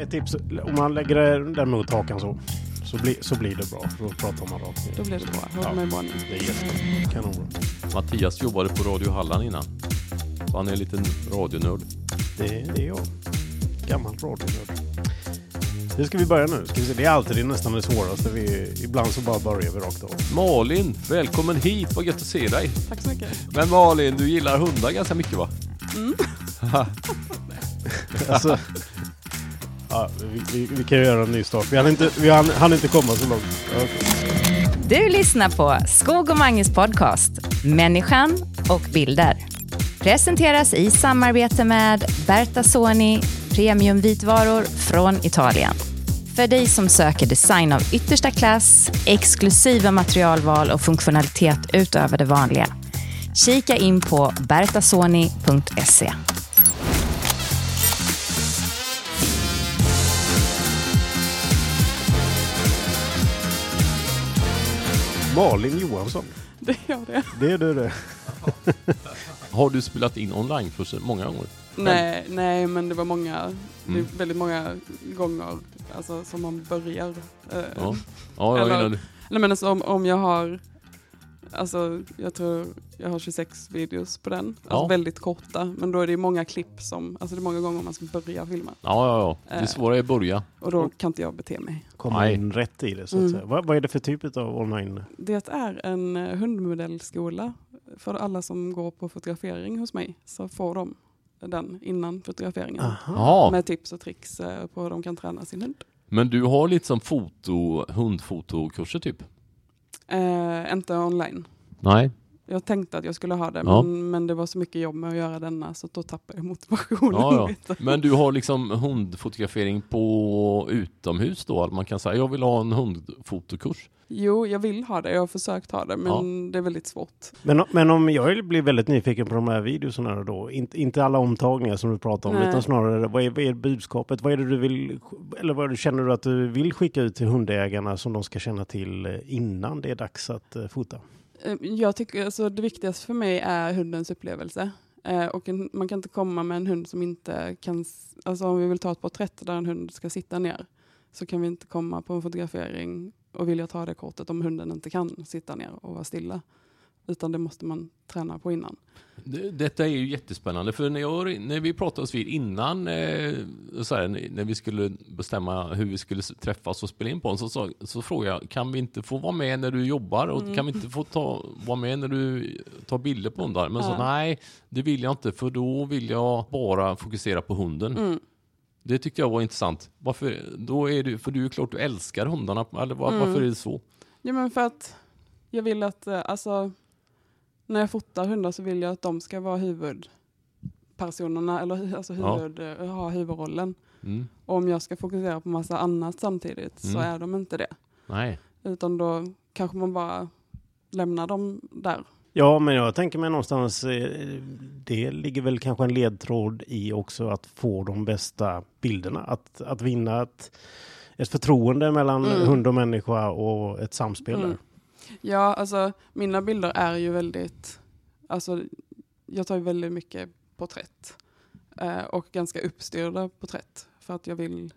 Ett tips, om man lägger den mot hakan så, så, bli, så blir det bra. Då pratar man rakt ner. Då blir det bra. Håll Ja. mig i barnen. Det är jättebra. Kanonbra. Mattias jobbade på Radio Halland innan. Så han är en liten radionörd. Det, det är jag. Gammal radionörd. Hur ska vi börja nu? Ska vi se? Det är alltid det nästan det svåraste. Vi, ibland så bara börjar vi rakt av. Malin, välkommen hit. Vad gött att se dig. Tack så mycket. Men Malin, du gillar hundar ganska mycket va? Alltså, ja, vi, vi, vi kan ju göra en ny start. Vi hann inte, vi hann, hann inte komma så långt. Ja, Du lyssnar på Skog och Manges podcast Människan och bilder. Presenteras i samarbete med Berta Soni premiumvitvaror från Italien. För dig som söker design av yttersta klass, exklusiva materialval och funktionalitet utöver det vanliga. Kika in på bertasoni.se. Malin Johansson. Det gör det. Det är du det. Har du spelat in onlinekurser många gånger? Nej, nej, men det var många, det Mm. är väldigt många gånger alltså, som man börjar. eh, Ja. Ja, jag Eller-. Nej men alltså om, om jag har, alltså jag tror jag har 26 videos på den. Alltså Ja. väldigt korta, men då är det ju många klipp som, alltså det är många gånger man ska börja filma. Ja, ja, ja. Det Eh. svåra är att börja. Och då kan inte jag bete mig. Komma in rätt i det så att Mm. säga. Vad, vad är det för typ av online? Det är en eh, hundmodellskola för alla som går på fotografering hos mig. Så får de den innan fotograferingen. Aha. Med tips och tricks eh, på hur de kan träna sin hund. men du har lite som foto, hundfotokurser typ? Uh, inte online. Nej. Jag tänkte att jag skulle ha det, Ja. men, men det var så mycket jobb med att göra denna så då tappade jag motivationen Ja, ja. Men du har liksom hundfotografering på utomhus då? Att man kan säga jag vill ha en hundfotokurs. Jo, jag vill ha det. Jag har försökt ha det, men det är väldigt svårt. Men, men om jag blir väldigt nyfiken på de här videorna då, inte, inte alla omtagningar som du pratar om, Nej. utan snarare vad är, vad är budskapet? Vad är det du vill, eller vad är det, känner du att du vill skicka ut till hundägarna som de ska känna till eh, innan det är dags att eh, fota? Ehm, jag tycker alltså, det viktigaste för mig är hundens upplevelse. Eh, och en, man kan inte komma med en hund som inte kan... Alltså om vi vill ta ett porträtt där en hund ska sitta ner så kan vi inte komma på en fotografering och vilja ta det kortet om hunden inte kan sitta ner och vara stilla. Utan det måste man träna på innan. Det- Detta är ju jättespännande för när, jag, när vi pratade vid innan eh, så här, när vi skulle bestämma hur vi skulle träffas och spela in på den så, så, så frågade jag kan vi inte få vara med när du jobbar och Mm. kan vi inte få ta, vara med när du tar bilder på hundar? Men så Ja. nej, det vill jag inte för då vill jag bara fokusera på hunden. Mm. Det tyckte jag var intressant. Varför, då är du, för du är klart du älskar hundarna, eller var, Mm. varför är det så? Ja men för att jag vill att, eh, alltså när jag fotar hundar så vill jag att de ska vara huvudpersonerna, eller alltså Ja. huvud, eh, ha huvudrollen. Mm. Och om jag ska fokusera på massa annat samtidigt så Mm. är de inte det. Nej. Utan då kanske man bara lämnar dem där. Ja, men jag tänker mig någonstans, eh, det ligger väl kanske en ledtråd i också att få de bästa bilderna. Att, att vinna ett, ett förtroende mellan Mm. hund och människa och ett samspel Mm. där. Ja, alltså mina bilder är ju väldigt, alltså jag tar ju väldigt mycket porträtt. Eh, och ganska uppstyrda porträtt. För att jag vill,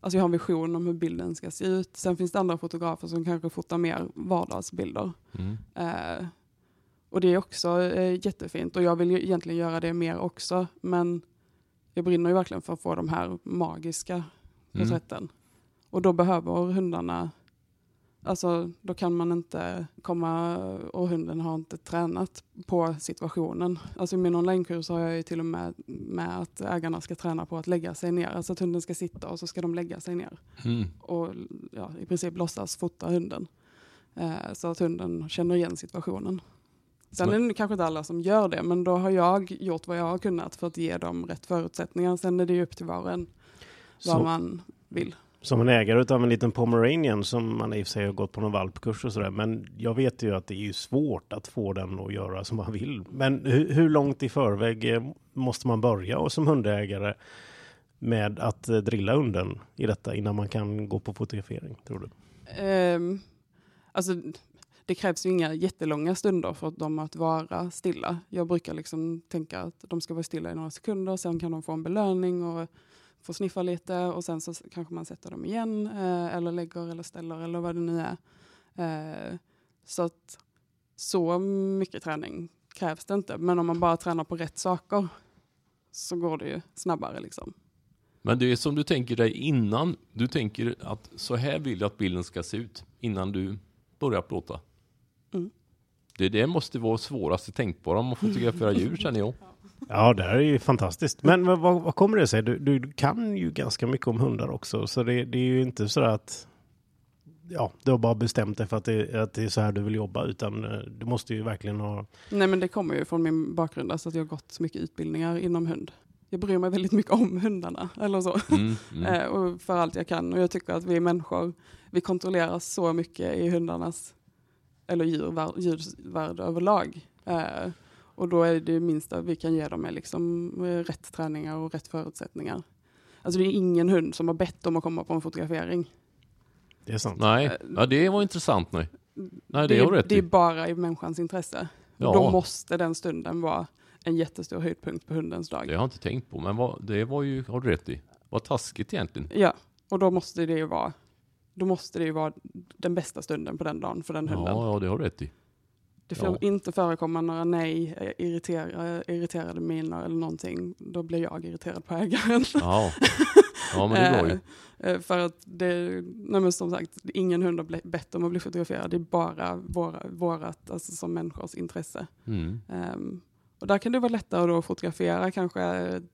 alltså jag har en vision om hur bilden ska se ut. Sen finns det andra fotografer som kanske fotar mer vardagsbilder. Mm. Eh, och det är också eh, jättefint och jag vill ju egentligen göra det mer också. Men jag brinner ju verkligen för att få de här magiska Mm. porträtten. Och då behöver hundarna, alltså då kan man inte komma och hunden har inte tränat på situationen. Alltså i min onlinekurs har jag ju till och med med att ägarna ska träna på att lägga sig ner. Alltså att hunden ska sitta och så ska de lägga sig ner Mm. och ja, i princip låtsas fota hunden. Eh, så att hunden känner igen situationen. Sen är det kanske inte alla som gör det, men då har jag gjort vad jag har kunnat för att ge dem rätt förutsättningar. Sen är det ju upp till var och en vad Så- man vill. Som en ägare utav en liten pomeranian som man i och för sig har gått på någon valpkurs och sådär. Men jag vet ju att det är ju svårt att få den att göra som man vill. Men hur, hur långt i förväg eh, måste man börja och som hundägare med att eh, drilla hunden i detta innan man kan gå på fotografering, tror du? Um, alltså, det krävs ju inga jättelånga stunder för att de att vara stilla. Jag brukar liksom tänka att de ska vara stilla i några sekunder, sen kan de få en belöning och får sniffa lite och sen så kanske man sätter dem igen eh, eller lägger eller ställer eller vad det nu är. Eh, så att så mycket träning krävs det inte. Men om man bara tränar på rätt saker så går det ju snabbare liksom. Men det är som du tänker dig innan, du tänker att så här vill jag att bilden ska se ut innan du börjar plåta. Mm. Det, det måste vara svåraste tänkbara om man fotograferar djur känner jag. Ja, det här är ju fantastiskt. Men vad, vad kommer det sig? Du, du kan ju ganska mycket om hundar också, så det, det är ju inte så att ja, du har bara bestämt dig för att det, att det är så här du vill jobba, utan eh, du måste ju verkligen ha... Nej men det kommer ju från min bakgrund, alltså att jag har gått så mycket utbildningar inom hund. Jag bryr mig väldigt mycket om hundarna, eller så. Mm, mm. Eh, och för allt jag kan. Och jag tycker att vi människor, vi kontrollerar så mycket i hundarnas, eller djurvärld, djurvärld överlag. Eh, och då är det ju minsta vi kan ge dem är liksom eh, rätt träningar och rätt förutsättningar. Alltså det är ingen hund som har bett om att komma på en fotografering. Det är sant. Nej, ja, det var intressant. Nej, nej det, det, är, rätt det är bara i människans intresse. Ja. Då måste den stunden vara en jättestor höjdpunkt på hundens dag. Det har jag inte tänkt på, men vad, det var ju, har du rätt i. Vad taskigt egentligen. Ja, och då måste det ju vara då måste det ju vara den bästa stunden på den dagen för den hunden. Ja, ja, det har du rätt i. Det får Ja. inte förekomma några nej, eh, irritera, irriterade miner eller någonting. Då blir jag irriterad på ägaren. Ja, ja men det är bra ju. Eh, eh, För att det, nej som sagt, ingen hund har bett om att bli fotograferad. Det är bara våra, vårat, alltså som människors intresse. Mm. Ehm, och där kan det vara lättare då att fotografera kanske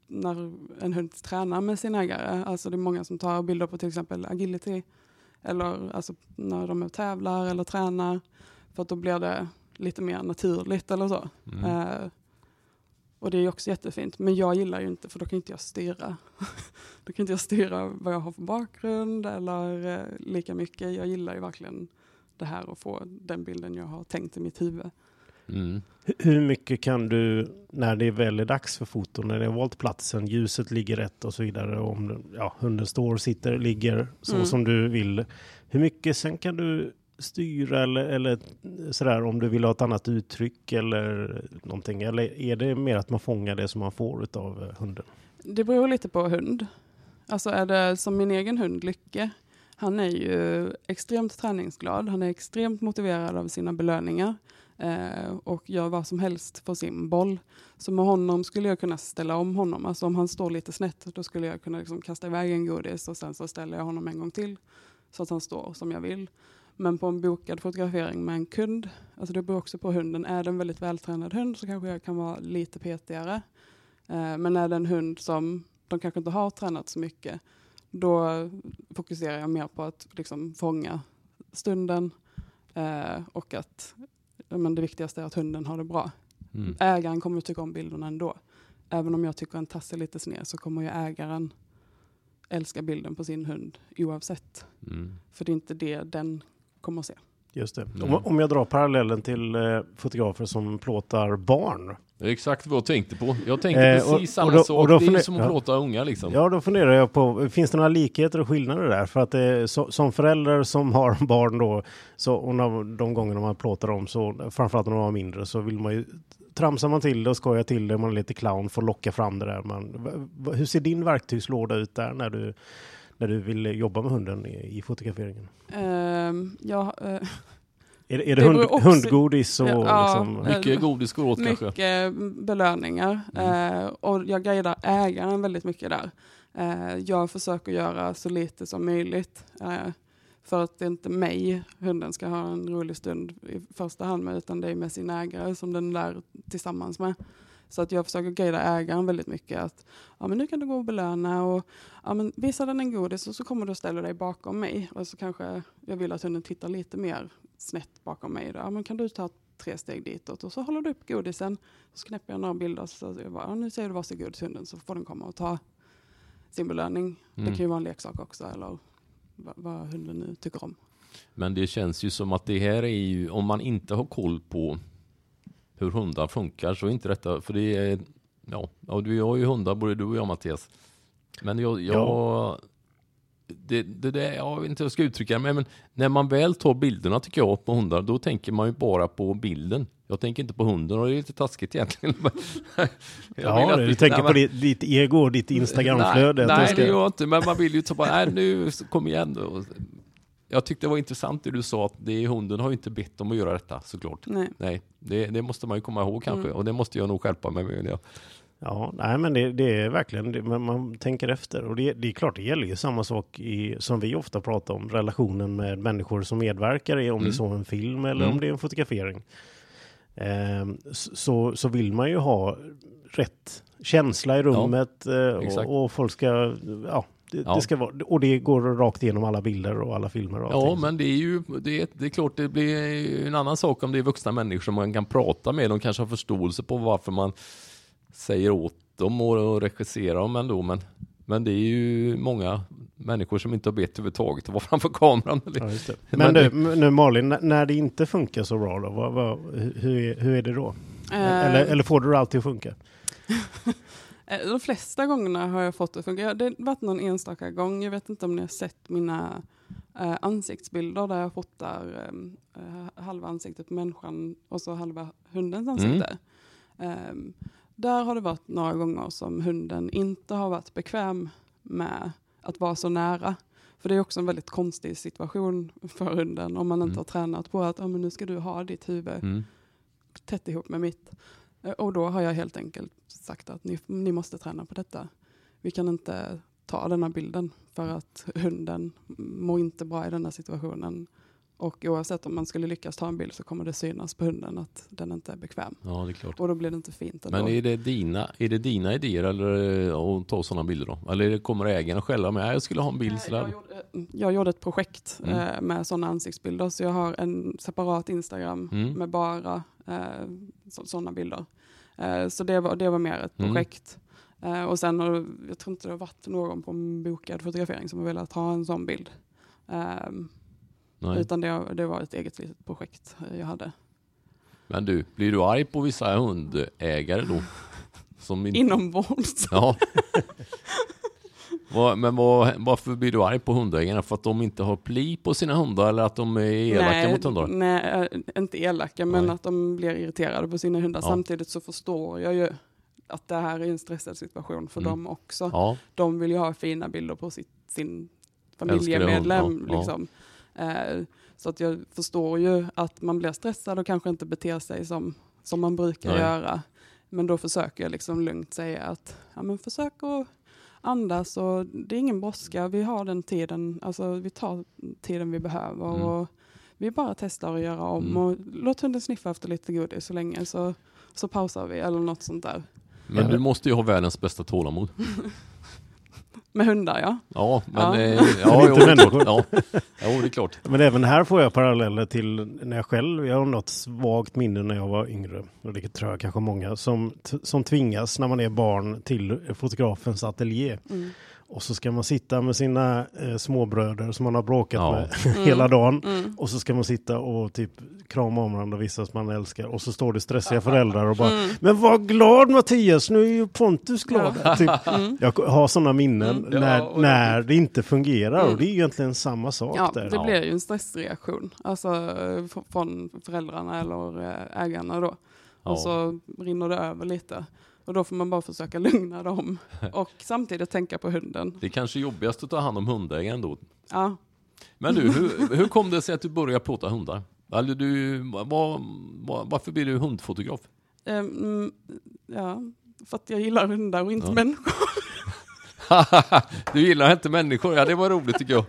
när en hund tränar med sin ägare. Alltså det är många som tar bilder på till exempel agility. Eller alltså när de tävlar eller tränar. För att då blir det lite mer naturligt eller så. Mm. Eh, och det är också jättefint. Men jag gillar ju inte, för då kan inte jag styra. då kan inte jag styra vad jag har för bakgrund eller eh, lika mycket. Jag gillar ju verkligen det här att få den bilden jag har tänkt i mitt huvud. Mm. Hu- Hur mycket kan du, när det väl är dags för foto, när det har valt platsen, ljuset ligger rätt och så vidare, och om ja, hunden står, sitter, ligger så Mm. som du vill. Hur mycket sen kan du styra eller, eller sådär om du vill ha ett annat uttryck eller någonting? Eller är det mer att man fångar det som man får av eh, hunden? Det beror lite på hund. Alltså är det som min egen hund Lycke. Han är ju extremt träningsglad. Han är extremt motiverad av sina belöningar. Eh, och gör vad som helst för sin boll. Så med honom skulle jag kunna ställa om honom. Alltså om han står lite snett då skulle jag kunna liksom kasta iväg en godis och sen så ställer jag honom en gång till. Så att han står som jag vill. Men på en bokad fotografering med en kund, alltså det beror också på hunden. Är det en väldigt vältränad hund så kanske jag kan vara lite petigare. Eh, men är det en hund som de kanske inte har tränat så mycket, då fokuserar jag mer på att liksom fånga stunden eh, och att men det viktigaste är att hunden har det bra. Mm. Ägaren kommer att tycka om bilderna ändå. Även om jag tycker en tass är lite sned så kommer ju ägaren älska bilden på sin hund oavsett. Mm. För det är inte det den kommer att se. Just det. Mm. Om, om jag drar parallellen till eh, fotografer som plåtar barn. Det är exakt vad jag tänkte på. Jag tänkte Eh, precis och- och samma då- sak. och då det är som att ja. plåta unga liksom. Ja, då funderar jag på, finns det några likheter och skillnader där? För att det, så, som förälder som har barn då, så, och när, de gångerna man plåtar dem, så, framförallt när de var mindre, så vill man ju tramsar man till det och skojar till det, man är lite clown för att locka fram det där. Man, hur ser din verktygslåda ut där när du, när du vill jobba med hunden i, i fotograferingen? Ehm, ja, eh, Är, det- är det, Det hund, också- hundgodis och Ja, liksom? ja. Mycket godis går åt kanske. mycket belöningar. Mm. Eh, och jag guidar ägaren väldigt mycket där. Eh, jag försöker göra så lite som möjligt. För att det är inte mig hunden ska ha en rolig stund i första hand med, utan det är med sin ägare som den lär tillsammans med. Så att jag försöker guida ägaren väldigt mycket. Att ja, men nu kan du gå och belöna och ja, men visa den en godis och så kommer du och ställer dig bakom mig. Och så kanske jag vill att hunden tittar lite mer snett bakom mig. Då. Ja, men kan du ta tre steg ditåt och så håller du upp godisen. Så knäpper jag några bilder så jag bara, ja, nu säger du varsågod till hunden så får den komma och ta sin belöning. Det Mm. kan ju vara en leksak också eller vad, vad hunden nu tycker om. Men det känns ju som att det här är ju, om man inte har koll på hur hundar funkar så är inte detta, för det är, ja, ja du har ju hundar både du och jag Mattias. Men jag, jag Ja. det, det där, jag vet inte hur jag ska uttrycka det, men, när man väl tar bilderna tycker jag på hundar, då tänker man ju bara på bilden. Jag tänker inte på hunden och det är lite taskigt egentligen. Ja, du vi- tänker nej, på men- ditt, ego och ditt Instagramflöde. Nej, nej ska- det gör jag inte, men man vill ju ta bara, nej nu, kom igen då. Jag tyckte det var intressant det du sa, att det hunden har ju inte bett om att göra detta såklart. Nej. Nej, det, det måste man ju komma ihåg kanske, Mm. och det måste jag nog skärpa mig med. Ja. Ja, nej men det, det är verkligen, det, men man tänker efter. Och det, det är klart, det gäller ju samma sak i, som vi ofta pratar om, relationen med människor som medverkar i, om det Mm. är så en film eller Mm. om det är en fotografering. Ehm, så, så vill man ju ha rätt känsla i rummet eh, exakt. och, och folk ska, ja, det, Ja. det ska vara, och det går rakt igenom alla bilder och alla filmer och Ja, men det är ju det är, det är klart det blir ju en annan sak om det är vuxna människor som man kan prata med. De kanske har förståelse på varför man säger åt dem och, och regisserar dem ändå. Men, men det är ju många människor som inte har bett överhuvudtaget att vara framför kameran. Ja, just det. Men Men, du, nu Malin, när- det inte funkar så bra då, vad, vad, hur, är, hur är det då? Eh, Eller, eller får du det alltid att funka? Eh, De flesta gångerna har jag fått det att funka. Det har varit någon enstaka gång. Jag vet inte om ni har sett mina eh, ansiktsbilder där jag fotar eh, halva ansiktet på människan och så halva hundens ansikte. Ehm, där har det varit några gånger som hunden inte har varit bekväm med att vara så nära. För det är också en väldigt konstig situation för hunden om man inte Mm. har tränat på att ah, men nu ska du ha ditt huvud Mm. tätt ihop med mitt. Eh, Och då har jag helt enkelt sagt att ni, ni måste träna på detta. Vi kan inte ta den här bilden för att hunden mår inte bra i den här situationen. Och oavsett om man skulle lyckas ta en bild så kommer det synas på hunden att den inte är bekväm. Ja, det är klart. Och då blir det inte fint ändå. Men är det dina, är det dina idéer eller eh, att ta sådana bilder då? Eller kommer ägarna själva med? Jag skulle ha en bild Eh, sådär. Jag gjorde, jag gjorde ett projekt Mm. eh, med sådana ansiktsbilder så jag har en separat Instagram Mm. med bara eh, sådana bilder. Eh, så det var, det var mer ett Mm. projekt. Eh, och sen har jag tror inte det har varit någon på en bokad fotografering som har velat ha en sån bild. Ehm, Nej. utan det, det var ett eget litet projekt eh, jag hade. Men du, blir du arg på vissa hundägare då? Som inte- Inombords. Ja. Men vad, varför blir du arg på hundägarna? För att de inte har pli på sina hundar eller att de är elaka nej, mot hundar? Nej, eh, inte elaka, men Nej. att de blir irriterade på sina hundar. Ja. Samtidigt så förstår jag ju att det här är en stressad situation för Mm. dem också. Ja, De vill ju ha fina bilder på sitt, sin familjemedlem. ja. Liksom. Eh, så att jag förstår ju att man blir stressad och kanske inte beter sig som, som man brukar Nej. göra. Men då försöker jag liksom lugnt säga att ja, men försök att andas och det är ingen brådska. Vi har den tiden, alltså vi tar tiden vi behöver. Mm. Och vi bara testar att göra om Mm. och låt hunden sniffa efter lite godis så länge så, så pausar vi eller något sånt där. men du måste ju ha världens bästa tålamod. Med hundar ja. Ja, men... Ja. Men ja, inte jo, det är människor. klart. Ja, jo, det är klart. Men även här får jag paralleller till när jag själv, jag har något svagt minne när jag var yngre, och det tror jag kanske många, som, som tvingas när man är barn till fotografens ateljé. Mm. Och så ska man sitta med sina eh, småbröder som man har bråkat Ja. med hela dagen. Mm. Och så ska man sitta och typ krama om varandra vissa som man älskar. Och så står det stressiga föräldrar och bara Mm. Men var glad Mattias, nu är ju Pontus glad. Typ, Mm. jag har sådana minnen Mm. Ja, när, när det inte fungerar. Mm. Och det är ju egentligen samma sak Ja, där. det Ja. blir ju en stressreaktion. Alltså eh, från föräldrarna eller eh, ägarna då. Ja. Och så rinner det över lite. Och då får man bara försöka lugna dem. Och samtidigt tänka på hunden. Det är kanske jobbigast att ta hand om hundägaren då. Ja. Men du, hur, hur kom det sig att du började plåta hundar? Eller du, vad, vad, varför blir du hundfotograf? Ehm, ja, för att jag gillar hundar och inte Ja. människor. du gillar inte människor? Ja, det var roligt tycker jag.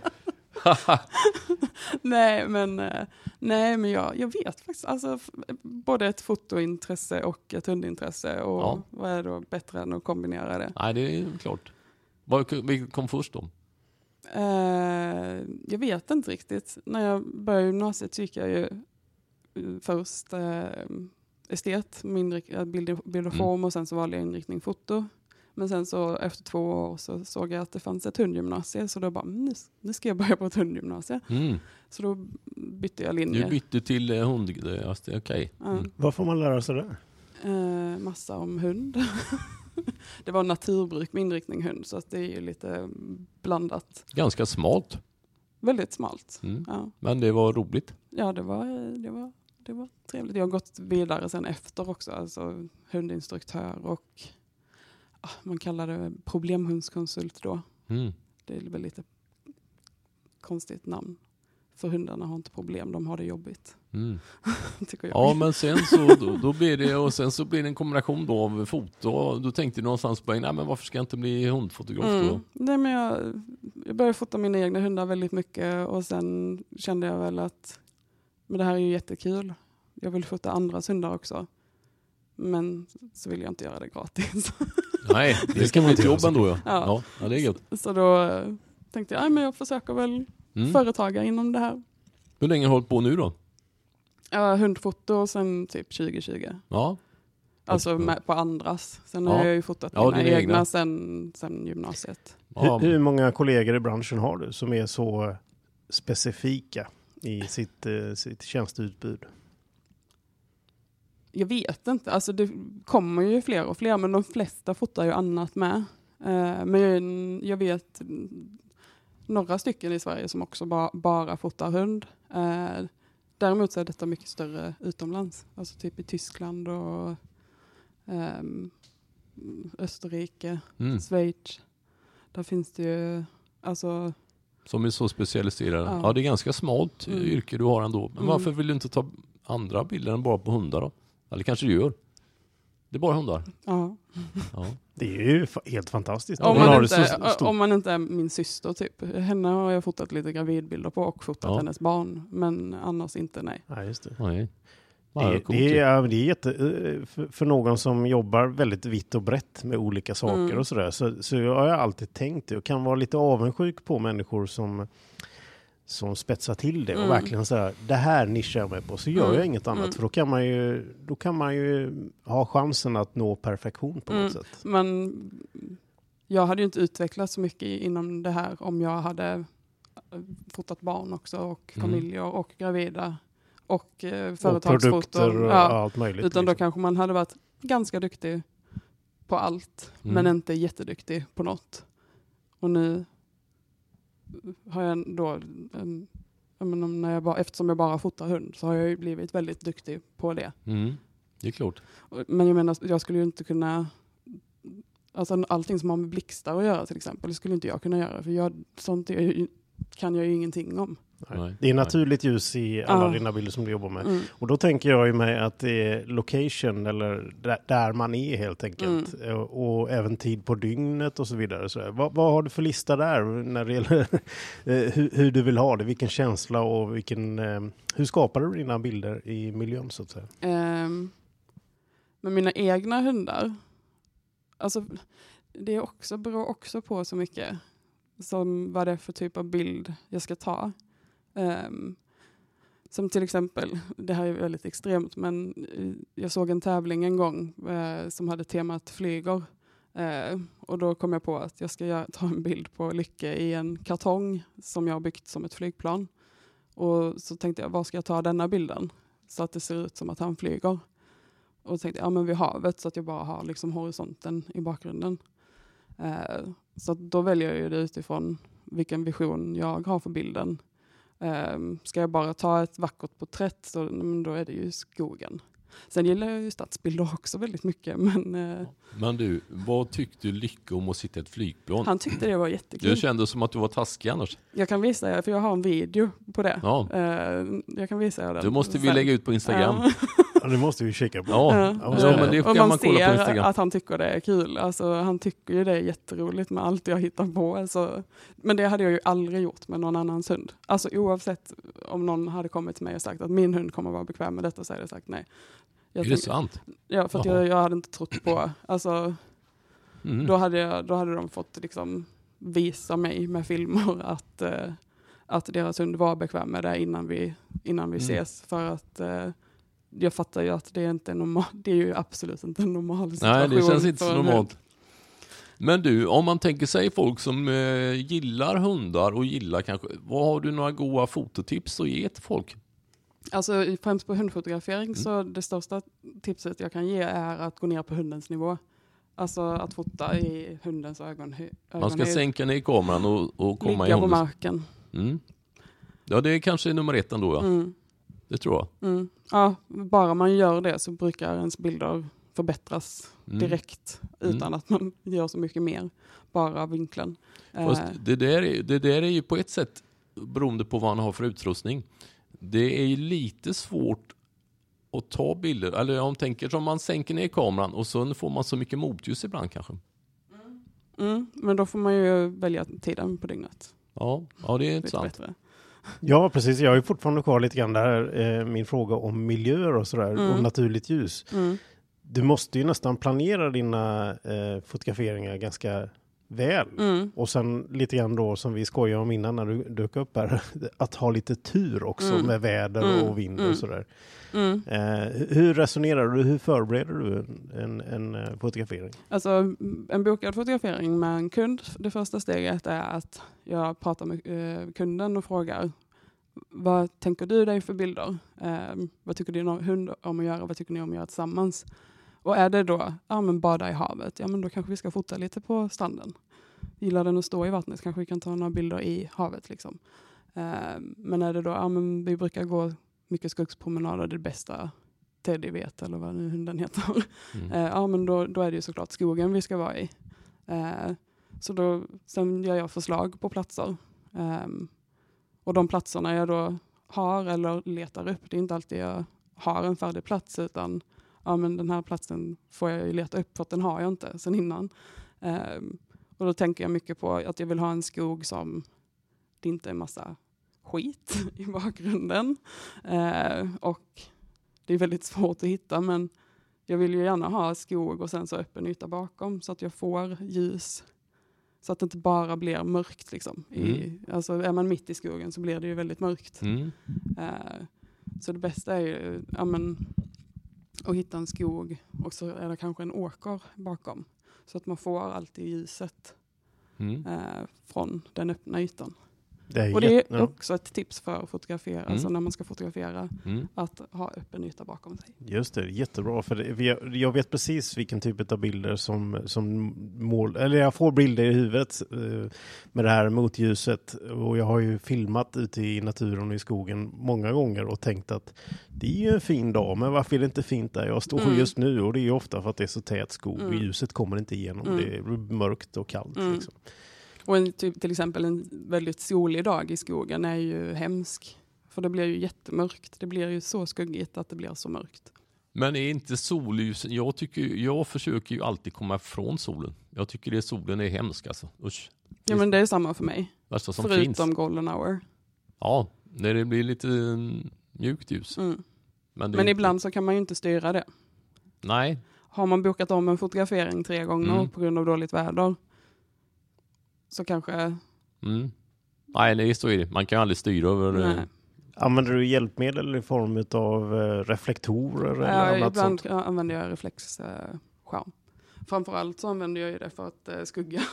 nej, men, eh, nej, men jag, jag vet faktiskt. Alltså, både ett fotointresse och ett hundintresse. Och Ja. vad är då bättre än att kombinera det? Nej, det är klart. Vad, kom först då? Eh, jag vet inte riktigt. När jag började gymnasiet så gick jag ju eh, först eh, estet, med bild, bild och Mm. form och sen så valde jag inriktning foto. Men sen så efter två år så såg jag att det fanns ett hundgymnasie så då bara, mm, nu, nu ska jag börja på ett hundgymnasie. Mm. Så då bytte jag linje. Du bytte till eh, hund... eh, Okej. Ja. Mm. Vad får man lära sig där? Eh, massa om hund. det var naturbruk med inriktning hund så att det är ju lite blandat. Ganska smalt. Väldigt smalt. Mm. Ja. Men det var roligt. Ja, det var, det var det var trevligt. Jag har gått vidare sen efter också, alltså hundinstruktör och man kallar det problemhundskonsult då. Mm. Det är väl lite konstigt namn. För hundarna har inte problem, de har det jobbigt. Mm. Ja, men sen så då, då blir det och sen så blir det en kombination då av foto. Då tänkte jag någonstans på, nej men varför ska jag inte bli hundfotograf då? Mm. Nej, men jag, jag började fota mina egna hundar väldigt mycket och sen kände jag väl att men det här är ju jättekul. Jag vill fota andras hundar också. Men så vill jag inte göra det gratis. Nej, det, ska man vara ett inte jobb göra ändå ja. Ja. Ja, ja det är gött. så då eh, tänkte jag, "Nej, men jag försöker väl Mm. företaga inom det här. Hur länge har du hållit på nu då? Ja, hundfoto sen typ 2020. Ja, Alltså med, på andras. Sen Ja. har jag ju fotat Ja, mina egna, egna. Sen, sen gymnasiet. Hur, hur många kollegor i branschen har du som är så specifika i sitt, eh, sitt tjänsteutbud? Jag vet inte, alltså det kommer ju fler och fler men de flesta fotar ju annat med. Eh, men jag, vet några stycken i Sverige som också ba, bara fotar hund. Eh, däremot så är detta mycket större utomlands, alltså typ i Tyskland och ehm, Österrike, Mm. Schweiz. Där finns det ju, alltså Som är så specialiserade. Ja. Ja. det är ganska smalt Mm. yrke du har ändå. Men Mm. varför vill du inte ta andra bilder än bara på hundar då? Eller kanske du gör? Det är bara hundar? ja. Ja. Det är ju helt fantastiskt. Om Man inte, om man inte är min syster typ. Henne har jag fotat lite gravidbilder på och fotat Ja. hennes barn. Men annars inte nej. Ja, just det. Nej. Det, det, är, ja, men det är jätte, eh, för, någon som jobbar väldigt vitt och brett med olika saker Mm. och sådär. Så, så jag har alltid tänkt det och kan vara lite avundsjuk på människor som, som spetsar till det och Mm. verkligen säga det här nischar jag mig på så gör Mm. jag inget annat. Mm. För då kan, man ju, då kan man ju ha chansen att nå perfektion på något Mm. sätt. Men jag hade ju inte utvecklats så mycket inom det här om jag hade eh, fotat barn också och Mm. familjer och gravida och eh, Och företagsfoton. produkter och Ja, allt möjligt. utan då liksom. kanske man hade varit ganska duktig på allt Mm. men inte jätteduktig på något. Och nu har jag då, jag när jag bara, eftersom jag bara fotar hund så har jag ju blivit väldigt duktig på det. Mm. Det är klart. Men jag menar, jag skulle ju inte kunna, alltså allting som har med blixtar att göra till exempel, det skulle inte jag kunna göra för jag, sånt ju, kan jag ju ingenting om. Nej. Det är naturligt ljus i alla Ja. dina bilder som du jobbar med. Mm. Och då tänker jag ju mig att det är location eller där, man är helt enkelt. Mm. Och, och även tid på dygnet och så vidare. Så, vad, vad har du för lista där när det gäller eh, hur, hur du vill ha det? Vilken känsla och vilken... Eh, hur skapar du dina bilder i miljön så att säga? Ehm, men mina egna hundar, alltså det är också, beror också på så mycket som vad det är för typ av bild jag ska ta. Um, som till exempel, det här är väldigt extremt, men eh, jag såg en tävling en gång eh, som hade temat flyger. Eh, och då kom jag på att jag ska göra, ta en bild på Lycke i en kartong som jag har byggt som ett flygplan. Och så tänkte jag, var ska jag ta denna bilden? Så att det ser ut som att han flyger. Och tänkte jag, ja men vid havet så att jag bara har liksom horisonten i bakgrunden. Eh, så att då väljer jag ju det utifrån vilken vision jag har för bilden. Eh, ska jag bara ta ett vackert porträtt så då är det ju skogen. Sen gillar jag ju stadsbilder också väldigt mycket men eh, Men du, vad tyckte Lycke om att sitta i ett flygplan? han tyckte det var jättekul. Det kändes som att du var taskig annars. Jag kan visa er, för jag har en video på det. Ja, Eh, jag kan visa er den. det måste vi sen. lägga ut på Instagram. Det måste vi kika på. Ja, Ja, men det och kan man, man kolla på Instagram. att han tycker det är kul. Alltså, han tycker ju det är jätteroligt med allt jag hittar på. Alltså, men det hade jag ju aldrig gjort med någon annans hund. Alltså oavsett om någon hade kommit till mig och sagt att min hund kommer vara bekväm med detta så hade jag sagt nej. Jag Är det tänker- sant? Ja, för jag, jag hade inte trott på, alltså Mm. då, hade jag, då hade de fått liksom visa mig med filmer att, eh, att deras hund var bekväm med det innan vi, innan vi Mm. ses. För att eh, jag fattar ju att det är inte normal, det är ju absolut inte en normal situation. Nej, det känns inte så normalt. Men du, om man tänker sig folk som eh, gillar hundar och gillar kanske, vad har du några goda fototips att ge till folk? Alltså främst på hundfotografering Mm. så det största tipset jag kan ge är att gå ner på hundens nivå. Alltså att fota i hundens ögon. Man ska sänka ner kameran och, och komma i Ligga på hundens... marken. Mm. Ja, det är kanske nummer ett ändå ja. Mm. Det tror jag. Mm. Ja, bara man gör det så brukar ens bilder förbättras Mm. direkt utan att man gör så mycket mer. Bara vinkeln. Fast Eh, det, där är, det där är ju på ett sätt beroende på vad man har för utrustning. Det är ju lite svårt att ta bilder, eller om tänker som man sänker ner kameran och så får man så mycket motljus ibland kanske. mm, men då får man ju välja tiden på dygnet. Ja, ja det är intressant. bättre. Ja, precis. Jag är fortfarande kvar lite grann där, eh, min fråga om miljöer och sådär, Mm. och naturligt ljus. Mm. Du måste ju nästan planera dina eh, fotograferingar ganska väl. Mm. Och sen lite grann då som vi skojade om innan när du dök upp här, att ha lite tur också Mm. med väder Mm. och vind Mm. och sådär. Mm. Eh, hur resonerar du, hur förbereder du en, en, en eh, fotografering? Alltså en bokad fotografering med en kund, det första steget är att jag pratar med eh, kunden och frågar vad tänker du dig för bilder? Eh, vad tycker din hund om att göra? Vad tycker ni om att göra tillsammans? Och är det då, ja men bada i havet, ja men då kanske vi ska fota lite på stranden. Gillar den att stå i vattnet kanske vi kan ta några bilder i havet liksom. Eh, men är det då, ja men vi brukar gå mycket skogspromenader, det bästa Teddy vet eller vad nu hunden heter. Mm. Eh, ja, men då, då är det ju såklart skogen vi ska vara i. Eh, så då, sen gör jag förslag på platser. Ehm, och de platserna jag då har eller letar upp, det är inte alltid jag har en färdig plats utan ja, men den här platsen får jag ju leta upp för att den har jag inte sen innan. Ehm, och då tänker jag mycket på att jag vill ha en skog som det inte är massa skit i bakgrunden. Eh, och det är väldigt svårt att hitta men jag vill ju gärna ha skog och sen så öppen yta bakom så att jag får ljus. Så att det inte bara blir mörkt. Liksom. I, alltså är man mitt i skogen så blir det ju väldigt mörkt. Mm. Eh, så det bästa är ju ja, men, att hitta en skog och så är det kanske en åker bakom. Så att man får alltid ljuset Mm. eh, från den öppna ytan. Det är Och det är också ett tips för att fotografera, Mm. alltså när man ska fotografera, Mm. att ha öppen yta bakom sig. Just det, jättebra. För det, jag vet precis vilken typ av bilder som, som mål... Eller jag får bilder i huvudet eh, med det här motljuset. Och jag har ju filmat ute i naturen och i skogen många gånger och tänkt att det är ju en fin dag, men varför är det inte fint där jag står Mm. just nu? Och det är ju ofta för att det är så tät skog. Mm. Ljuset kommer inte igenom. Mm. Det är mörkt och kallt. Mm. Liksom. Och en, typ, till exempel en väldigt solig dag i skogen är ju hemsk. För det blir ju jättemörkt. Det blir ju så skuggigt att det blir så mörkt. Men är inte solljusen, jag, tycker, jag försöker ju alltid komma ifrån solen. Jag tycker det solen är hemsk alltså. Usch. Ja men det är samma för mig. Värsta som Förutom finns. golden hour. Ja, när det blir lite mm, mjukt ljus. Mm. Men, Men ibland så kan man ju inte styra det. Nej, Har man bokat om en fotografering tre gånger Mm. på grund av dåligt väder. Så kanske, mm. Nej, nej, så är det. Man kan aldrig styra över... eh, nej. Använder du hjälpmedel i form av eh, reflektorer eller Ja, annat ibland sånt? använder jag reflexskärm. Framförallt så använder jag ju det för att eh, skugga.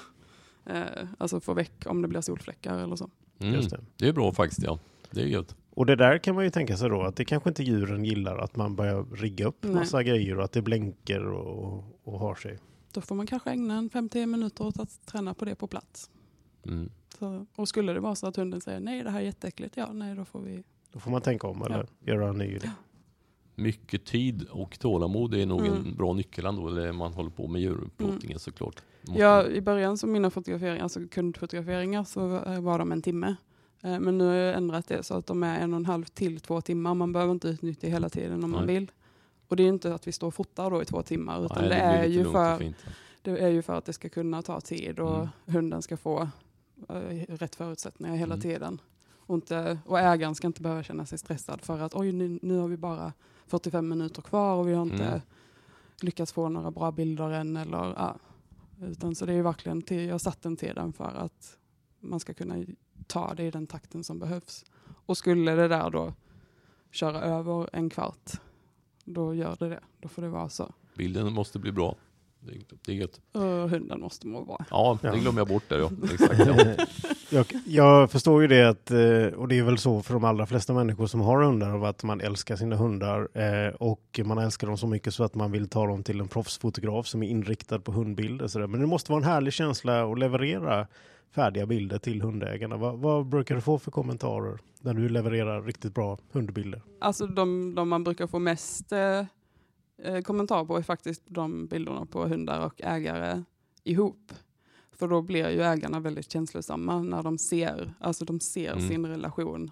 Alltså få väck om det blir solfläckar eller så. Mm. Just det. Det är bra faktiskt, ja. Det är gött. Och det där kan man ju tänka sig då att det kanske inte djuren gillar att man börjar rigga upp Nej. massa grejer och att det blänker och, och har sig. Då får man kanske ägna en 5-10 minuter åt att träna på det på plats. Mm. Så, och skulle det vara så att hunden säger nej det här är jätteäckligt, ja nej då får vi. Då får man tänka om eller göra en ny idé. Mycket tid och tålamod är nog Mm. en bra nyckel ändå, eller man håller på med djurplåtningen såklart. Måste Ja, man- i början så mina fotograferingar, alltså kundfotograferingar så eh, var de en timme. Eh, Men nu har jag ändrat det så att de är en och en halv till två timmar. Man behöver inte utnyttja hela tiden om man Nej. vill. Och det är inte att vi står och fotar då i två timmar utan Nej, det, blir är ju för, fint. det är ju för att det ska kunna ta tid och Mm. hunden ska få eh, rätt förutsättningar hela Mm. tiden. Och, inte, och ägaren ska inte behöva känna sig stressad för att oj nu, nu har vi bara 45 minuter kvar och vi har inte Mm. lyckats få några bra bilder än. Eller, ja. Utan så det är ju verkligen till, jag har satt den tiden för att man ska kunna ta det i den takten som behövs. Och skulle det där då köra över en kvart, då gör det det. Då får det vara så. Bilden måste bli bra. Det är, det är gött. Och hunden måste må bra. Ja, det Ja. glömmer jag bort där ja. Exakt, ja. jag, jag förstår ju det att, eh, och det är väl så för de allra flesta människor som har hundar, att man älskar sina hundar eh, och man älskar dem så mycket så att man vill ta dem till en proffsfotograf som är inriktad på hundbilder. Så där. Men det måste vara en härlig känsla att leverera färdiga bilder till hundägarna. Vad, vad brukar du få för kommentarer när du levererar riktigt bra hundbilder? Alltså de, de man brukar få mest eh, eh, kommentar på är faktiskt de bilderna på hundar och ägare ihop. För då blir ju ägarna väldigt känslosamma när de ser, alltså de ser Mm. sin relation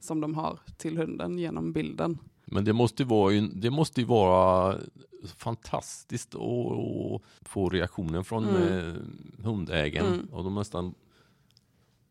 som de har till hunden genom bilden. Men det måste ju vara, det måste vara fantastiskt att få reaktionen från Mm. eh, hundägaren Mm. och de nästan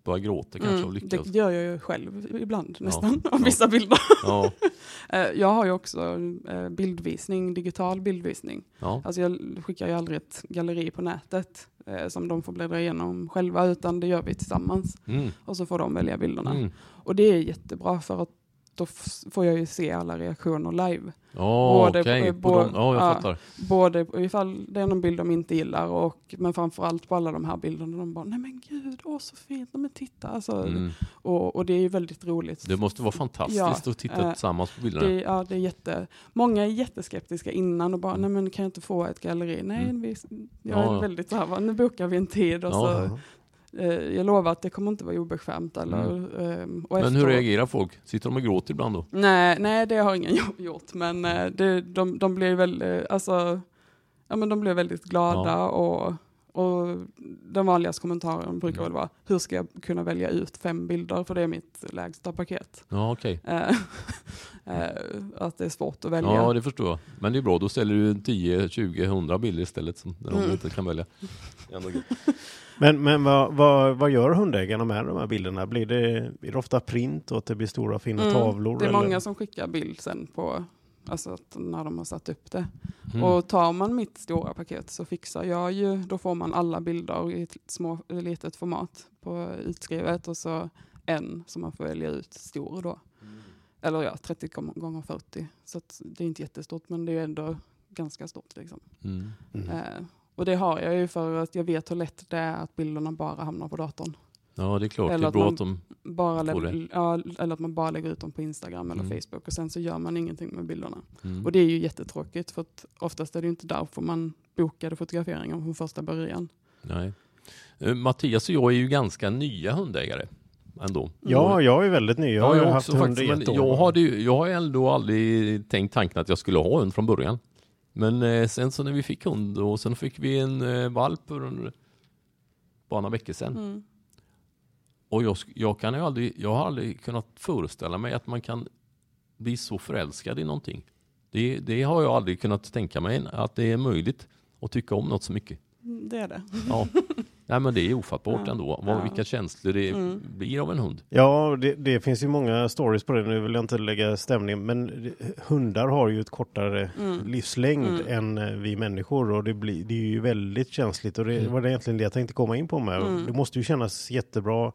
börjar gråta kanske Mm, lyckas. det gör jag ju själv ibland Ja. nästan, av Ja. vissa bilder. Ja, Eh, Jag har ju också eh, bildvisning, digital bildvisning. ja. Alltså jag skickar ju aldrig ett galleri på nätet som de får bläddra igenom själva, utan det gör vi tillsammans. Mm. Och så får de välja bilderna. Mm. Och det är jättebra för att då får jag ju se alla reaktioner live. Ja, Både- på bo- dem- Ja, jag ja. Både ifall det är någon bild de inte gillar, och, men framförallt på alla de här bilderna. De bara, nej men gud, åh så fint, nej men titta. Alltså, Mm. och, och det är ju väldigt roligt. Det måste vara fantastiskt Ja, att titta eh, tillsammans på bilderna. Det, ja, det är jätte, många är jätteskeptiska innan och bara, Mm. nej men kan jag inte få ett galleri? Nej, Mm. vi, jag är Ja, väldigt så här, nu bokar vi en tid och så, jag lovar att det kommer inte vara obekvämt. Eller, ehm, och Mm. Men hur reagerar folk? Sitter de och gråter ibland då? Nej, nej, det har ingen gjort, men eh, det, de, de blir väl, eh, alltså, ja men de blir väldigt glada Ja. och, och den vanligaste kommentaren brukar Mm. väl vara, hur ska jag kunna välja ut fem bilder, för det är mitt lägsta paket. Ja, okej. Eh, eh, att det är svårt att välja. Ja, det förstår jag. Men det är bra, då ställer du 10, 20, 100 bilder istället som de Mm. inte kan välja. Men, men vad, vad, vad gör hundägarna med de här bilderna? Blir det, är det ofta print och att det blir stora fina Mm, tavlor? Det är eller? många som skickar bild sen på, alltså att när de har satt upp det. Mm. Och tar man mitt stora paket så fixar jag ju, då får man alla bilder i ett små, litet format på utskrivet och så en som man får välja ut stor då. Eller ja, 30 gång- gånger 40. Så att det är inte jättestort men det är ändå ganska stort. Liksom. Mm. Mm. Eh, och det har jag ju för att jag vet hur lätt det är att bilderna bara hamnar på datorn. Ja, det är klart. Eller det är att bra man- att de... Bara Får lä- ja, eller att man bara lägger ut dem på Instagram eller Mm. Facebook och sen så gör man ingenting med bilderna. Mm. Och det är ju jättetråkigt för att oftast är det inte därför man bokade fotograferingar från första början. Nej. Eh, Mattias och jag är ju ganska nya hundägare ändå. Ja, jag är väldigt ny. Jag har ju haft hund i ett år. jag, hade, jag har ändå aldrig tänkt tanken att jag skulle ha hund från början. Men eh, sen så när vi fick hund och sen fick vi en eh, valp för en, bara några veckor sedan. Mm. Och jag, jag, kan ju aldrig, jag har aldrig kunnat föreställa mig att man kan bli så förälskad i någonting. Det, det har jag aldrig kunnat tänka mig, att det är möjligt att tycka om något så mycket. Mm, Det är det. Ja. Nej men det är ofattbart Ja. ändå, vad, Ja. vilka känslor det Mm. blir av en hund. Ja, det, det finns ju många stories på det. Nu vill jag inte lägga stämning, men hundar har ju ett kortare Mm. livslängd Mm. än eh, vi människor och det, blir, det är ju väldigt känsligt och det Mm. var det egentligen det jag tänkte komma in på med. Mm. Det måste ju kännas jättebra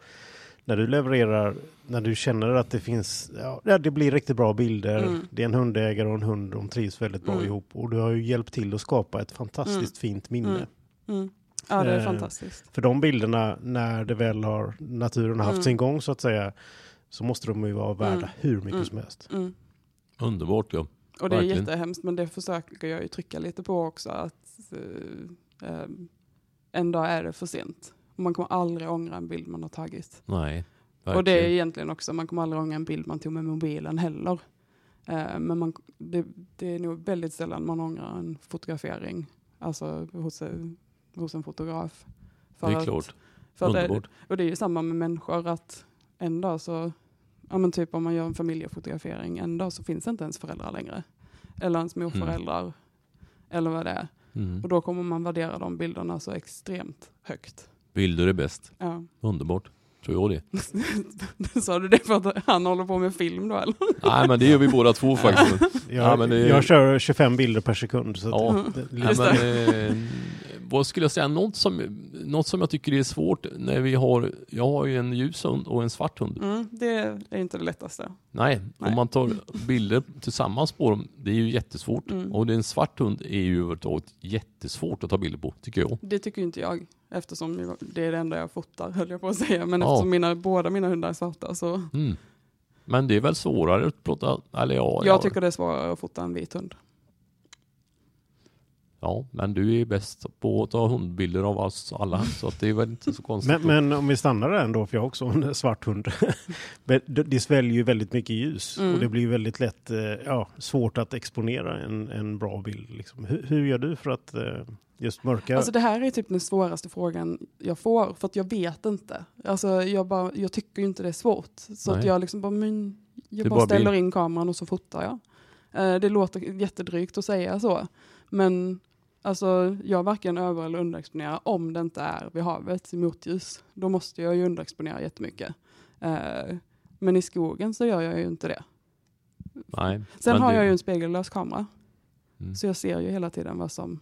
när du levererar, när du känner att det finns, ja, det blir riktigt bra bilder. Mm. Det är en hundägare och en hund, de trivs väldigt bra Mm. ihop och du har ju hjälpt till att skapa ett fantastiskt fint minne. Mm. Ja, det är Eh, fantastiskt. För de bilderna, när det väl har, naturen har haft Mm. sin gång så att säga, så måste de ju vara värda Mm. hur mycket Mm. som helst. Mm. Underbart ja. Och det är verkligen. jättehemskt, men det försöker jag ju trycka lite på också. Att eh, eh, en dag är det för sent. Och Man kommer aldrig ångra en bild man har tagit. Nej. Och det är egentligen också, man kommer aldrig ångra en bild man tog med mobilen heller. Eh, men man, det, det är nog väldigt sällan man ångrar en fotografering. Alltså hos, en- hos en fotograf. För det är att- klart. För att det, Underbart. och det är ju samma med människor att en dag så, ja men typ om man gör en familjefotografering, en dag så finns inte ens föräldrar längre. Eller ens morföräldrar. Eller vad det är. Mm. Och då kommer man värdera de bilderna så extremt högt. Bilder är bäst. Ja. Underbart. Tror jag det. Sa du det för att han håller på med film då eller? Nej men det gör vi båda två faktiskt. Jag, Ja, men det- jag kör 25 bilder per sekund. Så Ja. det, det, Just men, eh, vad skulle jag säga? Något som, något som jag tycker är svårt när vi har, jag har ju en ljus hund och en svart hund. Mm, det är inte det lättaste. Nej, Nej. om man tar bilder tillsammans på dem, det är ju jättesvårt. Mm. Och en svart hund är ju överhuvudtaget jättesvårt att ta bilder på, tycker jag. Det tycker inte jag. Eftersom jag- det är det enda jag fotar höll jag på att säga. Men Ja. eftersom mina, båda mina hundar är svarta så. Mm. Men det är väl svårare att prata, eller ja. Jag ja. tycker det är svårare att fota en vit hund. Ja, men du är bäst på att ta hundbilder av oss alla, så att det är väl inte så konstigt. Men, men om vi stannar där ändå, för jag har också en svart hund. Det- sväljer ju väldigt mycket ljus Mm. och det blir väldigt lätt eh, ja, svårt att exponera en, en bra bild. Liksom. Hur, hur gör du för att eh, just mörka? Alltså det här är typ den svåraste frågan jag får, för att jag vet inte. Alltså jag, bara, jag tycker ju inte det är svårt. Så att jag liksom bara, men, jag bara bara ställer in kameran och så fotar jag. Eh, det låter jättedrygt att säga så, men alltså, jag varken över eller underexponerar om det inte är vid havet i motljus. Då måste jag ju underexponera jättemycket. Eh, men i skogen så gör jag ju inte det. Nej, Sen har det- jag ju en spegellös kamera, Mm. så jag ser ju hela tiden vad, som,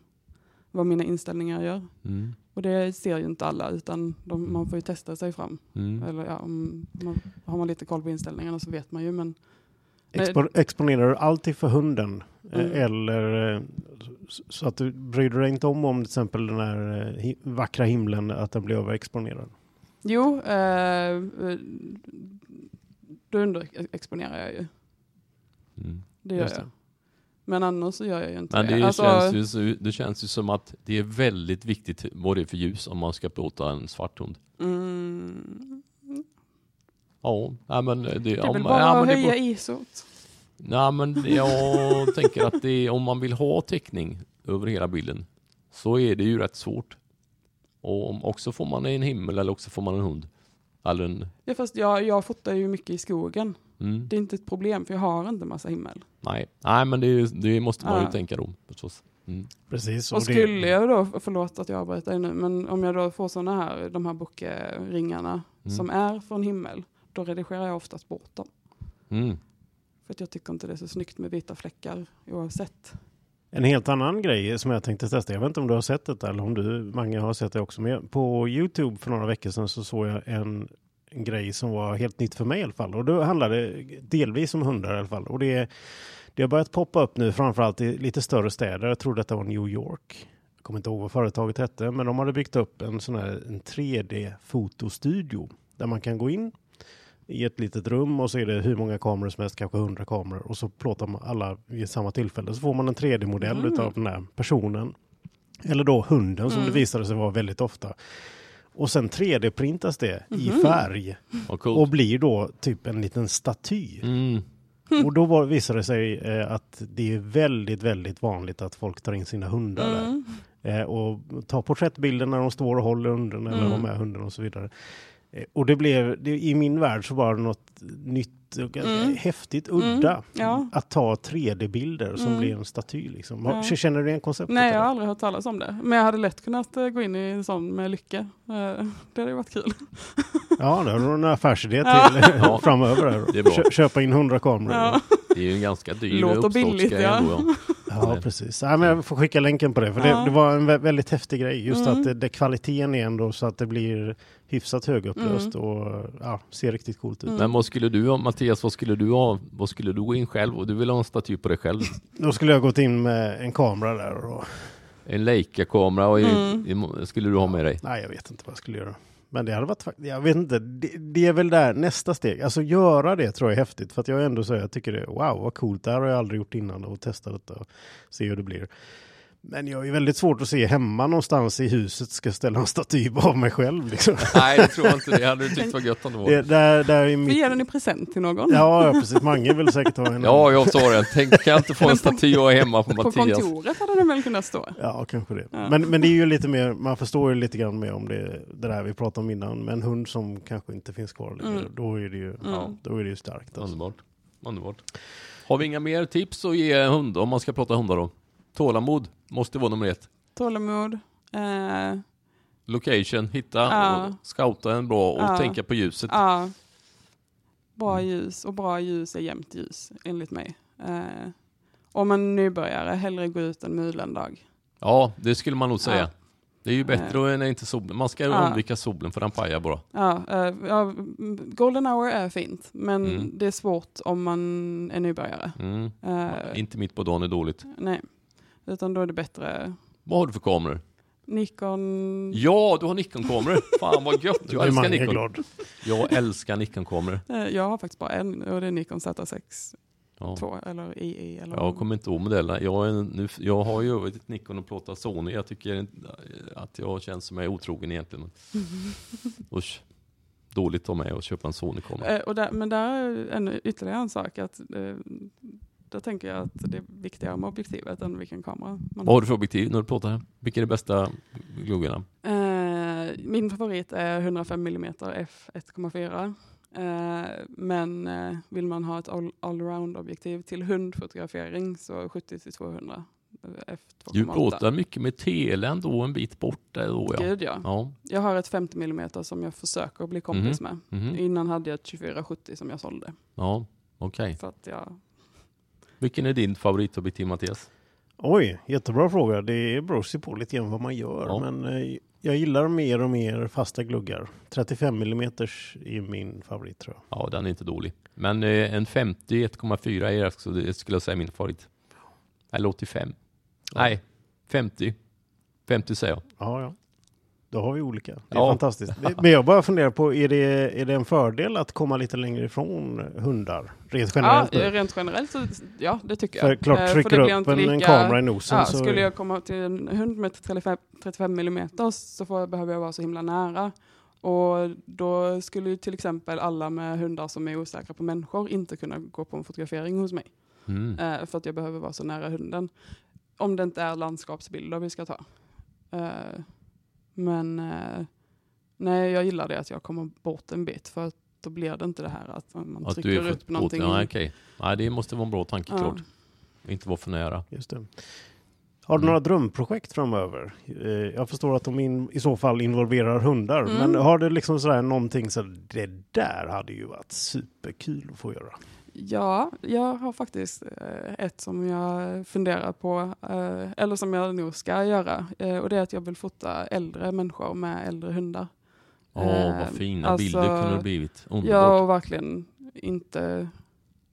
vad mina inställningar gör. Mm. Och det ser ju inte alla, utan de, man får ju testa sig fram. Mm. Eller ja, om man, har man lite koll på inställningarna så vet man ju. Men Expo exponerar du alltid för hunden? Eh, Mm. Eller eh, så att du bryr dig inte om om till exempel den här eh, vackra himlen, att den blir överexponerad? jo, eh, då underexponerar jag ju. Mm. Det gör Just det. jag. Men annars så gör jag ju inte Men det. det, Alltså, känns ju, så- det känns ju som att det är väldigt viktigt vad det är för ljus om man ska plåta en svart hund. mm, Ja, men det, det är om, väl bara ja, att höja isot. Nej men jag tänker att det är, om man vill ha täckning över hela bilden så är det ju rätt svårt. Och om, också får man en himmel eller också får man en hund. Eller en, Ja, fast jag, jag fotar ju mycket i skogen. mm, Det är inte ett problem för jag har inte massa himmel. nej. nej, men det, det måste man ju Ja. tänka då förstås. Mm. Precis. Och det- skulle jag då, förlåt att jag avbryter nu, men om jag då får sådana här, de här bokeringarna Mm. som är från himmel, då redigerar jag oftast bort dem. Mm. För att jag tycker inte det är så snyggt med vita fläckar oavsett. En helt annan grej som jag tänkte testa, jag vet inte om du har sett det eller om du, Mange, har sett det också, men på Youtube för några veckor sedan så såg jag en, en grej som var helt nytt för mig i alla fall. Och då handlade det delvis om hundar i alla fall. Och det, det har börjat poppa upp nu, framförallt i lite större städer. Jag tror detta var New York. Jag kommer inte ihåg vad företaget hette, men de hade byggt upp en sån här en 3D-fotostudio där man kan gå in i ett litet rum och så är det hur många kameror som helst, kanske 100 kameror och så plåtar man alla vid samma tillfälle. Så får man en 3D-modell Mm. utav den här personen. Eller då hunden som Mm. det visade sig vara väldigt ofta. Och sen 3D-printas det i Mhm. färg coolt. och blir då typ en liten staty. Mm. Och då var, visade det sig eh, att det är väldigt, väldigt vanligt att folk tar in sina hundar där. Mm. Eh, och tar porträttbilder när de står och håller hunden eller Mm. har med hunden och så vidare. Eh, och det blev, det, i min värld så var det något nytt och ganska Mm. häftigt, udda. Mm, ja. Att ta 3D-bilder som Mm. blir en staty. Liksom. Ja. Känner du igen konceptet? Nej, jag har aldrig hört talas om det. Men jag hade lätt kunnat eh, gå in i en sån med lycka. Eh, Det hade ju varit kul. Ja, det har du en affärsidé till Ja. framöver. Här. Det är bra. Kö- köpa in 100 kameror. Ja. Det är ju en ganska dyr Låter billigt, ja. ändå. Ja. Ja, precis. Ja, men jag får skicka länken på det, för det, Ja. det var en vä- väldigt häftig grej. Just Mm. att det, det, kvaliteten är ändå så att det blir hyfsat högupplöst Mm. och ja, ser riktigt coolt ut. Mm. Men vad skulle du ha, Mattias, vad skulle du ha, vad skulle du gå in själv? Och du vill ha en staty på dig själv? Då skulle jag gått in med en kamera där och En Leica-kamera och Mm. skulle du ha med dig? nej, jag vet inte vad jag skulle göra. Men det hade varit, jag vet inte, det, det är väl där nästa steg. Alltså göra det tror jag är häftigt. För att jag ändå säger, jag tycker det, wow vad coolt, det här har jag aldrig gjort innan och testa detta och se hur det blir. Men jag är väldigt svårt att se hemma någonstans i huset ska ställa en staty av mig själv. Liksom. Nej, det tror jag inte. Det hade du tyckt var gött om det var. Det, där, där är Vi mitt... ger den i present till någon. Ja, ja, precis. Mange vill säkert ha en. Ja, jag sa det. Tänk, kan jag inte få en på- staty jag är hemma på På Mattias? kontoret hade den väl kunnat stå. Ja, kanske det. Ja. Men, men det är ju lite mer, man förstår ju lite grann mer om det, det där vi pratade om innan. Med en hund som kanske inte finns kvar längre, Mm. då är det ju, ja, då är det ju starkt. Alltså. Underbart. Underbart. Har vi inga mer tips att ge hund om man ska prata hundar då? Tålamod måste vara nummer ett. Tålamod. Eh, Location, hitta Ja. och scouta en bra och Ja. tänka på ljuset. ja. Bra ljus och bra ljus är jämnt ljus enligt mig. Eh, om man nybörjare, hellre gå ut en mulen dag. Ja, det skulle man nog säga. Det är ju bättre än inte solen. Man ska Ja. undvika solen för den pajar bara. Ja, eh, ja, mm, golden hour är fint, men Mm. det är svårt om man är nybörjare. Mm. Eh, Inte mitt på dagen är dåligt. nej, utan då är det bättre Vad har du för kameror? Nikon. Ja, du har Nikon-kameror. Fan vad gött. Jag älskar Nikon. glad. Jag älskar Nikon-kameror. Eh, jag har faktiskt bara en och det är Nikon Z6. Ja. 2 eller II eller Jag kommer inte ihåg modellerna. Jag, är nu, jag har ju ett Nikon och plåtat Sony. Jag tycker inte att jag känns som jag är otrogen egentligen. Usch. Dåligt av mig att köpa en Sony-kamera. Eh, och där, men där är en, ytterligare en sak. Att, eh, där tänker jag att det är viktigare med objektivet än vilken kamera man Vad har du för objektiv när du plåtar? Vilka är de bästa gluggarna? Eh, min favorit är 105 mm f 1,4. Eh, men eh, vill man ha ett all- allround-objektiv till hundfotografering så 70-200 f Du 2,8. plåtar mycket med tele ändå en bit bort där då ja. Gud ja. Ja. Jag har ett 50 mm som jag försöker bli kompis med. mhm. Innan hade jag ett 2470 som jag sålde. Ja, okej. För att jag, Vilken är din favoritobjektiv Mattias? Oj, jättebra fråga. Det beror sig på lite grann vad man gör. Ja. Men eh, jag gillar mer och mer fasta gluggar. 35 mm är min favorit tror jag. Ja, den är inte dålig. Men eh, en 50 1,4 är också, det skulle jag säga min favorit. Eller 85. Ja. Nej, 50. 50 säger jag. Ja, ja. Då har vi olika. Det är Ja. fantastiskt. Men jag bara funderar på, är det, är det en fördel att komma lite längre ifrån hundar? Rent ja, generellt? nu? rent generellt så ja, det tycker För jag. klart, Eh, för trycker det du blir upp en, en lika- kamera i nosen Ja, så... skulle jag komma till en hund med 35, 35 mm så får, behöver jag vara så himla nära. Och då skulle ju till exempel alla med hundar som är osäkra på människor inte kunna gå på en fotografering hos mig. Mm. Eh, för att jag behöver vara så nära hunden. Om det inte är landskapsbilder vi ska ta. Eh, men eh, nej, jag gillar det att jag kommer bort en bit. För att då blir det inte det här att man Att trycker du är upp någonting. Nej, okej. Nej, det måste vara en bra tanke Ja. klart. Inte vara för nära. Just det. Har du Mm. några drömprojekt framöver? Eh, Jag förstår att de in, i så fall involverar hundar. Mm. Men har du liksom sådär någonting så det där hade ju varit superkul att få göra. Ja, jag har faktiskt eh, ett som jag funderar på, eh, eller som jag nog ska göra. Eh, och det är att jag vill fota äldre människor med äldre hundar. Åh, vad fina alltså, bilder kunde det blivit. Underbart. Ja, och verkligen inte...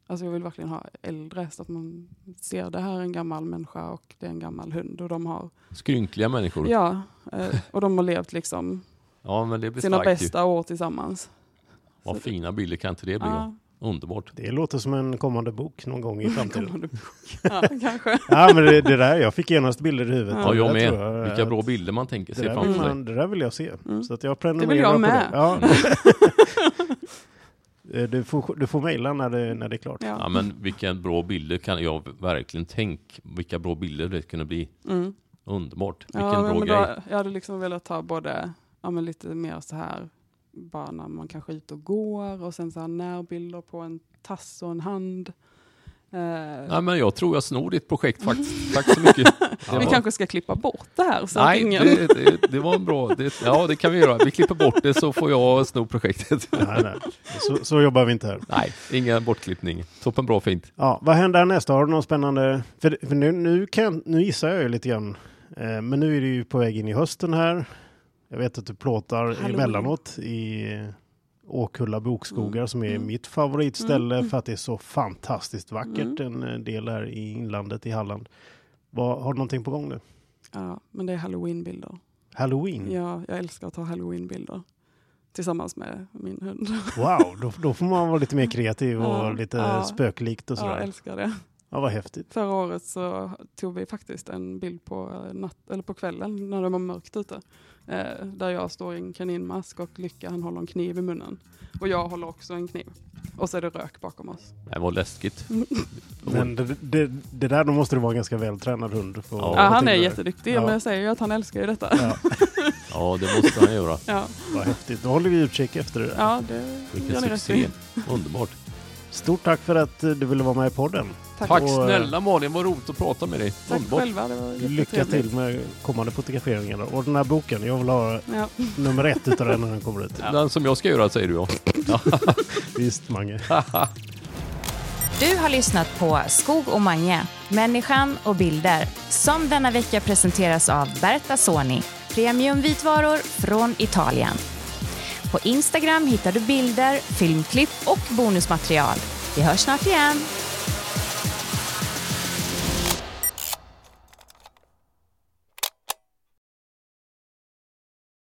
Alltså jag vill verkligen ha äldre så att man ser det här är en gammal människa och det är en gammal hund. Och de har, Skrynkliga människor. Ja, ja, och de har levt liksom blir sina starkt ju. bästa år tillsammans. Vad Så- fina bilder kan inte det bli? Ja, Underbart. Det låter som en kommande bok någon gång i framtiden. kommande bok. ja, kanske. ja, men det, det där, jag fick genast bilder i huvudet. Ja, jag med. tror Vilka att- bra bilder man tänker sig framför vill sig. man, det där vill jag se. Mm. Så att jag prenumererar Det vill jag med. Ja. Eh, du, får, du får mejla när det, när det är klart. Ja, Ja. men vilka bra bilder kan jag verkligen tänka. Vilka bra bilder det kunde bli. Mm. Underbart. Vilken Ja, bra men grej. då, jag hade liksom velat ta både ja, men lite mer så här, bara när man kanske är ute och går och sen så här närbilder på en tass och en hand. Eh, Nej, men jag tror jag snor ditt projekt faktiskt. Tack så mycket. Det vi kanske ska klippa bort det här så Nej, ingen... det, det, det var en bra... Det, ja, det kan vi göra. Vi klipper bort det så får jag sno projektet. Nej, nej. Så, så jobbar vi inte här. Nej, ingen bortklippning. Toppen bra fint. Ja, vad händer härnäst? Har du någon spännande? För, för nu, nu, kan, nu gissar jag ju lite grann. Eh, men nu är det ju på väg in i hösten här. Jag vet att du plåtar Halloween. emellanåt i Åkulla bokskogar Mm. som är Mm. mitt favoritställe Mm. för att det är så fantastiskt vackert. En eh, del här i inlandet i Halland. Vad, har du någonting på gång nu? Ja, men det är halloweenbilder. Halloween? Ja, jag älskar att ta halloweenbilder. Tillsammans med min hund. Wow, då, då får man vara lite mer kreativ och Ja, lite ja. spöklikt och Ja, jag sådär. älskar det. Ja, vad häftigt. Förra året så tog vi faktiskt en bild på, eh, natt, eller på kvällen när det var mörkt ute. Eh, där jag står i en kaninmask och Lycka han håller en kniv i munnen. Och jag håller också en kniv. Och så är det rök bakom oss. Det var läskigt. Men det, det, det där, då måste det vara en ganska vältränad hund. För Ja, Ja, han är jätteduktig, Ja. men jag säger ju att han älskar ju detta. Ja, Ja, det måste han göra. Ja, vad häftigt. Då håller vi utkik efter det där. ja det gör Vilken ni rätt succé. Underbart. Stort tack för att eh, du ville vara med i podden. Tack, Tack Och, eh, snälla Malin, vad roligt att prata med dig. tack Underbart. själva, det var Lycka till med kommande fotograferingar. Och den här boken, jag vill ha Ja. nummer ett utav den när den kommer ut. Den som jag ska göra säger du ja. Visst, Mange. Du har lyssnat på Skog och Mange, människan och bilder, som denna vecka presenteras av Berta Soni, premiumvitvaror från Italien. På Instagram hittar du bilder, filmklipp och bonusmaterial. Vi hörs snart igen.